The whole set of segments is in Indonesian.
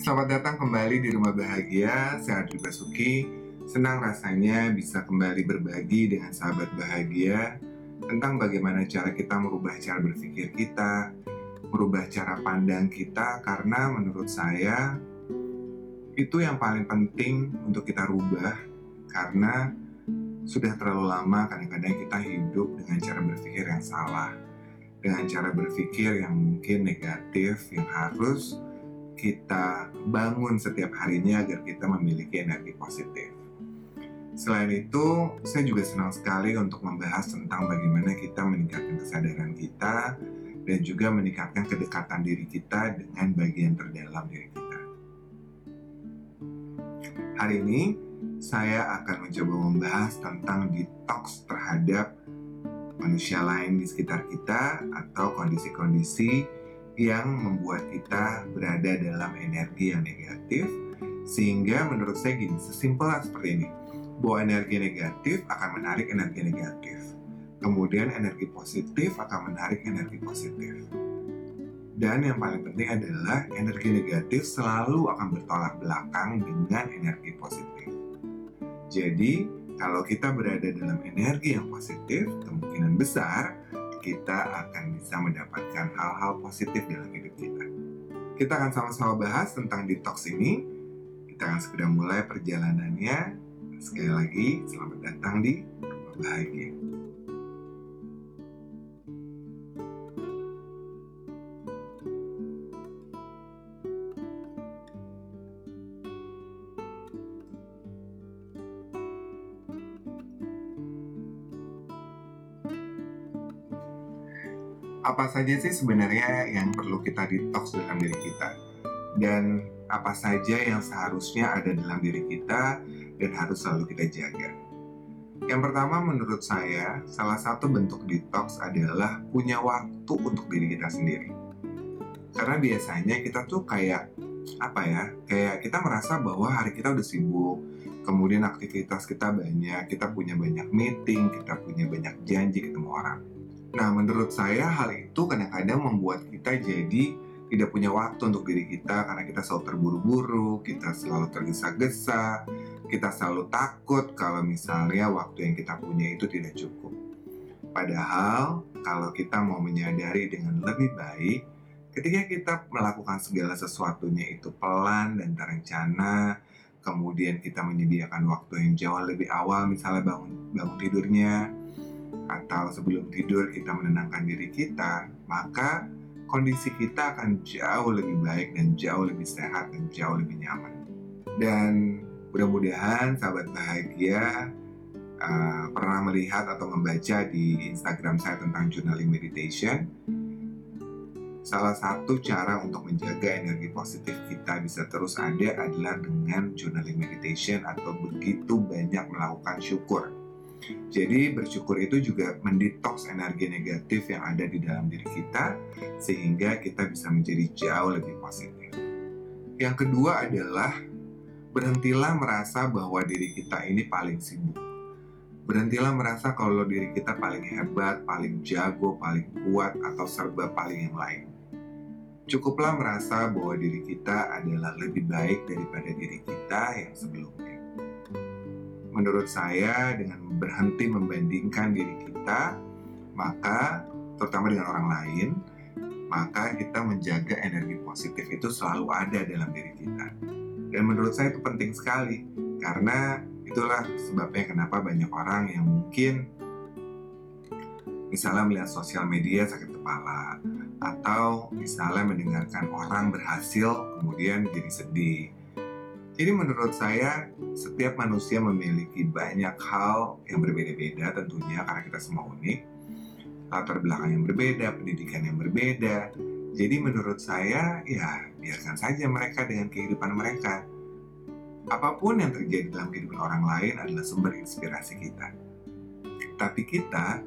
Selamat datang kembali di Rumah Bahagia, saya Adri Basuki. Senang rasanya bisa kembali berbagi dengan sahabat bahagia tentang bagaimana cara kita merubah cara berpikir kita, merubah cara pandang kita, karena menurut saya itu yang paling penting untuk kita rubah karena sudah terlalu lama kadang-kadang kita hidup dengan cara berpikir yang salah, dengan cara berpikir yang mungkin negatif, yang harus kita bangun setiap harinya agar kita memiliki energi positif. Selain itu, saya juga senang sekali untuk membahas tentang bagaimana kita meningkatkan kesadaran kita dan juga meningkatkan kedekatan diri kita dengan bagian terdalam diri kita. Hari ini, saya akan mencoba membahas tentang detox terhadap manusia lain di sekitar kita atau kondisi-kondisi yang membuat kita berada dalam energi yang negatif sehingga menurut saya gini sesimpel seperti ini. Bahwa energi negatif akan menarik energi negatif. Kemudian energi positif akan menarik energi positif. Dan yang paling penting adalah energi negatif selalu akan bertolak belakang dengan energi positif. Jadi kalau kita berada dalam energi yang positif kemungkinan besar kita akan bisa mendapatkan hal-hal positif dalam hidup kita. Kita akan sama-sama bahas tentang detox ini. Kita akan segera mulai perjalanannya. Sekali lagi, selamat datang di Bahagia. Apa saja sih sebenarnya yang perlu kita detox dalam diri kita dan apa saja yang seharusnya ada dalam diri kita dan harus selalu kita jaga. Yang pertama menurut saya, salah satu bentuk detox adalah punya waktu untuk diri kita sendiri. Karena biasanya kita tuh kayak apa ya, kayak kita merasa bahwa hari kita udah sibuk, kemudian aktivitas kita banyak, kita punya banyak meeting, kita punya banyak janji ketemu orang Nah, menurut saya hal itu kadang-kadang membuat kita jadi tidak punya waktu untuk diri kita karena kita selalu terburu-buru, kita selalu tergesa-gesa, kita selalu takut kalau misalnya waktu yang kita punya itu tidak cukup. Padahal, kalau kita mau menyadari dengan lebih baik, ketika kita melakukan segala sesuatunya itu pelan dan terencana, kemudian kita menyediakan waktu yang jauh lebih awal, misalnya bangun bangun tidurnya, atau sebelum tidur kita menenangkan diri kita, maka kondisi kita akan jauh lebih baik dan jauh lebih sehat dan jauh lebih nyaman. Dan mudah-mudahan sahabat bahagia uh, pernah melihat atau membaca di Instagram saya tentang journaling meditation. Salah satu cara untuk menjaga energi positif kita bisa terus ada adalah dengan journaling meditation atau begitu banyak melakukan syukur jadi bersyukur itu juga mendetoks energi negatif yang ada di dalam diri kita sehingga kita bisa menjadi jauh lebih positif. Yang kedua adalah berhentilah merasa bahwa diri kita ini paling sibuk. Berhentilah merasa kalau diri kita paling hebat, paling jago, paling kuat, atau serba paling yang lain. Cukuplah merasa bahwa diri kita adalah lebih baik daripada diri kita yang sebelumnya menurut saya dengan berhenti membandingkan diri kita, maka terutama dengan orang lain, maka kita menjaga energi positif itu selalu ada dalam diri kita. Dan menurut saya itu penting sekali karena itulah sebabnya kenapa banyak orang yang mungkin misalnya melihat sosial media sakit kepala atau misalnya mendengarkan orang berhasil kemudian jadi sedih jadi menurut saya setiap manusia memiliki banyak hal yang berbeda-beda tentunya karena kita semua unik. Latar belakang yang berbeda, pendidikan yang berbeda. Jadi menurut saya ya biarkan saja mereka dengan kehidupan mereka. Apa pun yang terjadi dalam kehidupan orang lain adalah sumber inspirasi kita. Tapi kita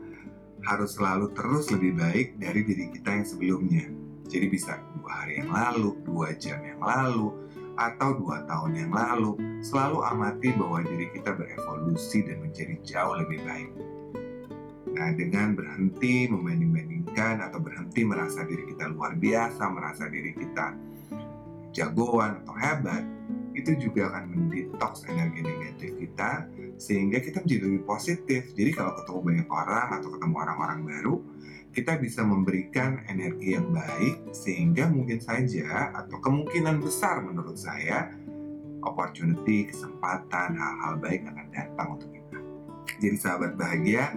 harus selalu terus lebih baik dari diri kita yang sebelumnya. Jadi bisa dua hari yang lalu, dua jam yang lalu, atau dua tahun yang lalu, selalu amati bahwa diri kita berevolusi dan menjadi jauh lebih baik. Nah, dengan berhenti membanding-bandingkan atau berhenti merasa diri kita luar biasa, merasa diri kita jagoan atau hebat, itu juga akan mendetoks energi negatif kita sehingga kita menjadi lebih positif. Jadi kalau ketemu banyak orang atau ketemu orang-orang baru, kita bisa memberikan energi yang baik sehingga mungkin saja atau kemungkinan besar menurut saya opportunity, kesempatan, hal-hal baik akan datang untuk kita. Jadi sahabat bahagia,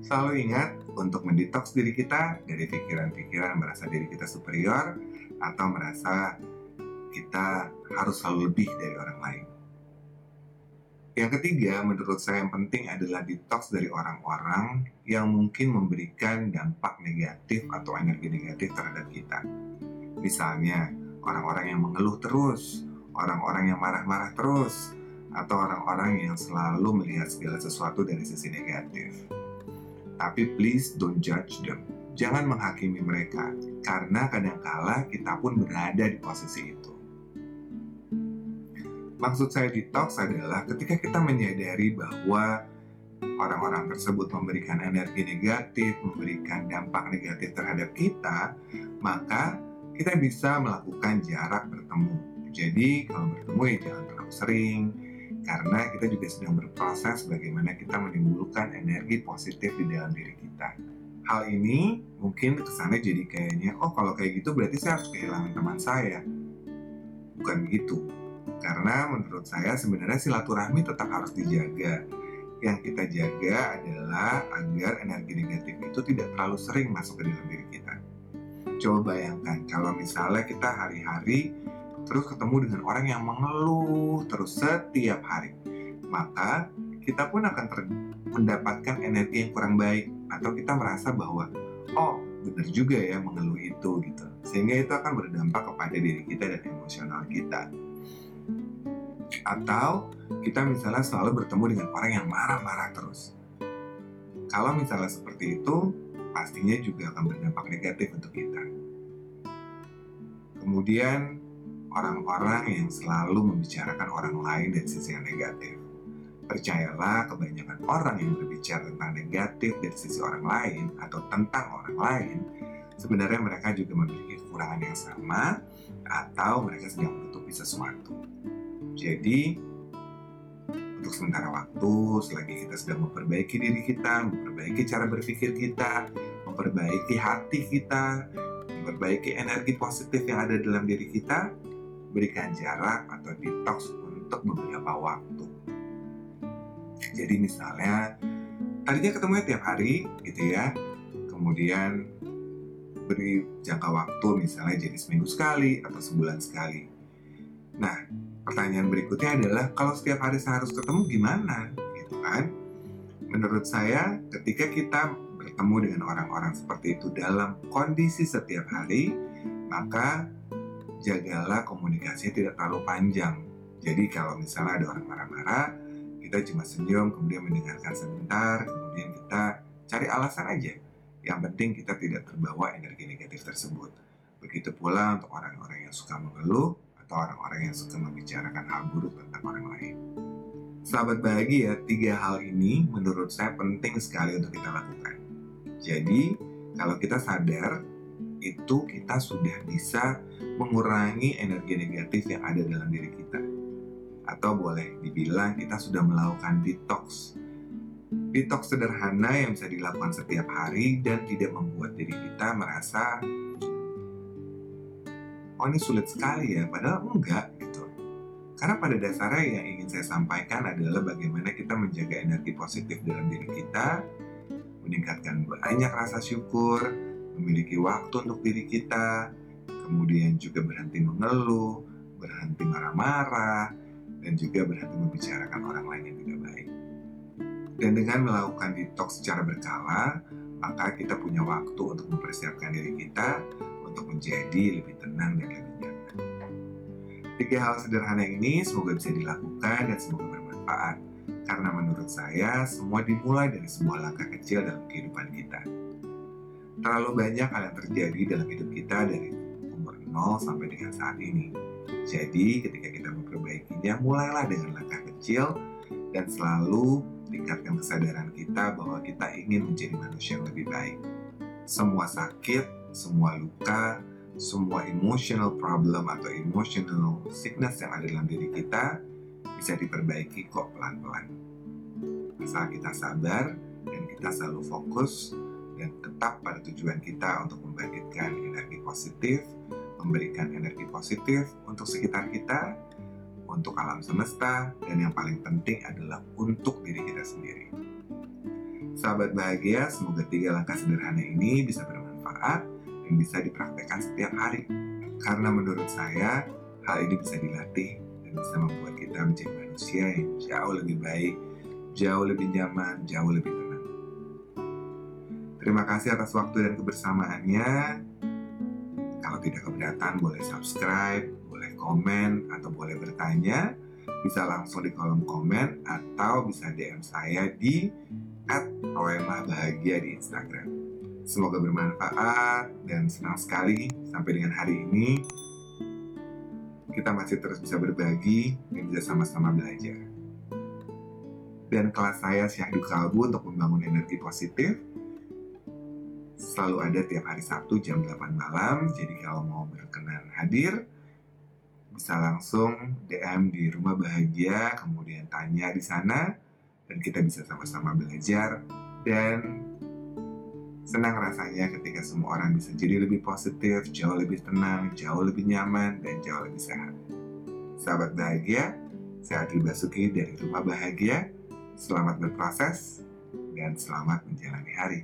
selalu ingat untuk mendetoks diri kita dari pikiran-pikiran merasa diri kita superior atau merasa kita harus selalu lebih dari orang lain. Yang ketiga, menurut saya yang penting adalah detox dari orang-orang yang mungkin memberikan dampak negatif atau energi negatif terhadap kita. Misalnya, orang-orang yang mengeluh terus, orang-orang yang marah-marah terus, atau orang-orang yang selalu melihat segala sesuatu dari sisi negatif. Tapi please don't judge them. Jangan menghakimi mereka, karena kadangkala kita pun berada di posisi itu. Maksud saya detox adalah ketika kita menyadari bahwa orang-orang tersebut memberikan energi negatif, memberikan dampak negatif terhadap kita, maka kita bisa melakukan jarak bertemu jadi kalau bertemu ya jangan terlalu sering karena kita juga sedang berproses bagaimana kita menimbulkan energi positif di dalam diri kita. Hal ini mungkin kesannya jadi kayaknya, oh kalau kayak gitu berarti saya harus kehilangan teman saya. Bukan begitu. Karena menurut saya sebenarnya silaturahmi tetap harus dijaga. Yang kita jaga adalah agar energi negatif itu tidak terlalu sering masuk ke dalam diri kita. Coba bayangkan kalau misalnya kita hari-hari terus ketemu dengan orang yang mengeluh terus setiap hari, maka kita pun akan mendapatkan energi yang kurang baik atau kita merasa bahwa oh benar juga ya mengeluh itu gitu sehingga itu akan berdampak kepada diri kita dan emosional kita atau kita misalnya selalu bertemu dengan orang yang marah-marah terus kalau misalnya seperti itu pastinya juga akan berdampak negatif untuk kita kemudian orang-orang yang selalu membicarakan orang lain dari sisi yang negatif. Percayalah, kebanyakan orang yang berbicara tentang negatif dari sisi orang lain atau tentang orang lain, sebenarnya mereka juga memiliki kekurangan yang sama atau mereka sedang menutupi sesuatu. Jadi, untuk sementara waktu, selagi kita sedang memperbaiki diri kita, memperbaiki cara berpikir kita, memperbaiki hati kita, memperbaiki energi positif yang ada dalam diri kita, berikan jarak atau detox untuk beberapa waktu. Jadi misalnya tadinya ketemu tiap hari gitu ya, kemudian beri jangka waktu misalnya jadi seminggu sekali atau sebulan sekali. Nah, pertanyaan berikutnya adalah kalau setiap hari saya harus ketemu gimana? Gitu kan? Menurut saya ketika kita bertemu dengan orang-orang seperti itu dalam kondisi setiap hari, maka jagalah komunikasinya tidak terlalu panjang. Jadi kalau misalnya ada orang marah-marah, kita cuma senyum, kemudian mendengarkan sebentar, kemudian kita cari alasan aja. Yang penting kita tidak terbawa energi negatif tersebut. Begitu pula untuk orang-orang yang suka mengeluh atau orang-orang yang suka membicarakan hal buruk tentang orang lain. Sahabat bahagia, tiga hal ini menurut saya penting sekali untuk kita lakukan. Jadi, kalau kita sadar itu kita sudah bisa mengurangi energi negatif yang ada dalam diri kita. Atau boleh dibilang kita sudah melakukan detox. Detox sederhana yang bisa dilakukan setiap hari dan tidak membuat diri kita merasa oh ini sulit sekali ya, padahal enggak gitu. Karena pada dasarnya yang ingin saya sampaikan adalah bagaimana kita menjaga energi positif dalam diri kita, meningkatkan banyak rasa syukur, memiliki waktu untuk diri kita, kemudian juga berhenti mengeluh, berhenti marah-marah, dan juga berhenti membicarakan orang lain yang tidak baik. Dan dengan melakukan detox secara berkala, maka kita punya waktu untuk mempersiapkan diri kita untuk menjadi lebih tenang dan lebih. Tiga hal sederhana ini semoga bisa dilakukan dan semoga bermanfaat. Karena menurut saya, semua dimulai dari sebuah langkah kecil dalam kehidupan kita terlalu banyak hal yang terjadi dalam hidup kita dari umur 0 sampai dengan saat ini. Jadi ketika kita memperbaikinya, mulailah dengan langkah kecil dan selalu tingkatkan kesadaran kita bahwa kita ingin menjadi manusia yang lebih baik. Semua sakit, semua luka, semua emotional problem atau emotional sickness yang ada dalam diri kita bisa diperbaiki kok pelan-pelan. Asal kita sabar dan kita selalu fokus dan tetap pada tujuan kita untuk membangkitkan energi positif, memberikan energi positif untuk sekitar kita, untuk alam semesta, dan yang paling penting adalah untuk diri kita sendiri. Sahabat bahagia, semoga tiga langkah sederhana ini bisa bermanfaat yang bisa dipraktekkan setiap hari. Karena menurut saya, hal ini bisa dilatih dan bisa membuat kita menjadi manusia yang jauh lebih baik, jauh lebih nyaman, jauh lebih tenang. Terima kasih atas waktu dan kebersamaannya. Kalau tidak keberatan, boleh subscribe, boleh komen, atau boleh bertanya. Bisa langsung di kolom komen atau bisa DM saya di @roemahbahagia di Instagram. Semoga bermanfaat dan senang sekali sampai dengan hari ini kita masih terus bisa berbagi dan bisa sama-sama belajar. Dan kelas saya Syahdu Kalbu untuk membangun energi positif selalu ada tiap hari Sabtu jam 8 malam. Jadi kalau mau berkenan hadir, bisa langsung DM di Rumah Bahagia, kemudian tanya di sana, dan kita bisa sama-sama belajar dan Senang rasanya ketika semua orang bisa jadi lebih positif, jauh lebih tenang, jauh lebih nyaman, dan jauh lebih sehat. Sahabat bahagia, saya Adil Basuki dari Rumah Bahagia. Selamat berproses dan selamat menjalani hari.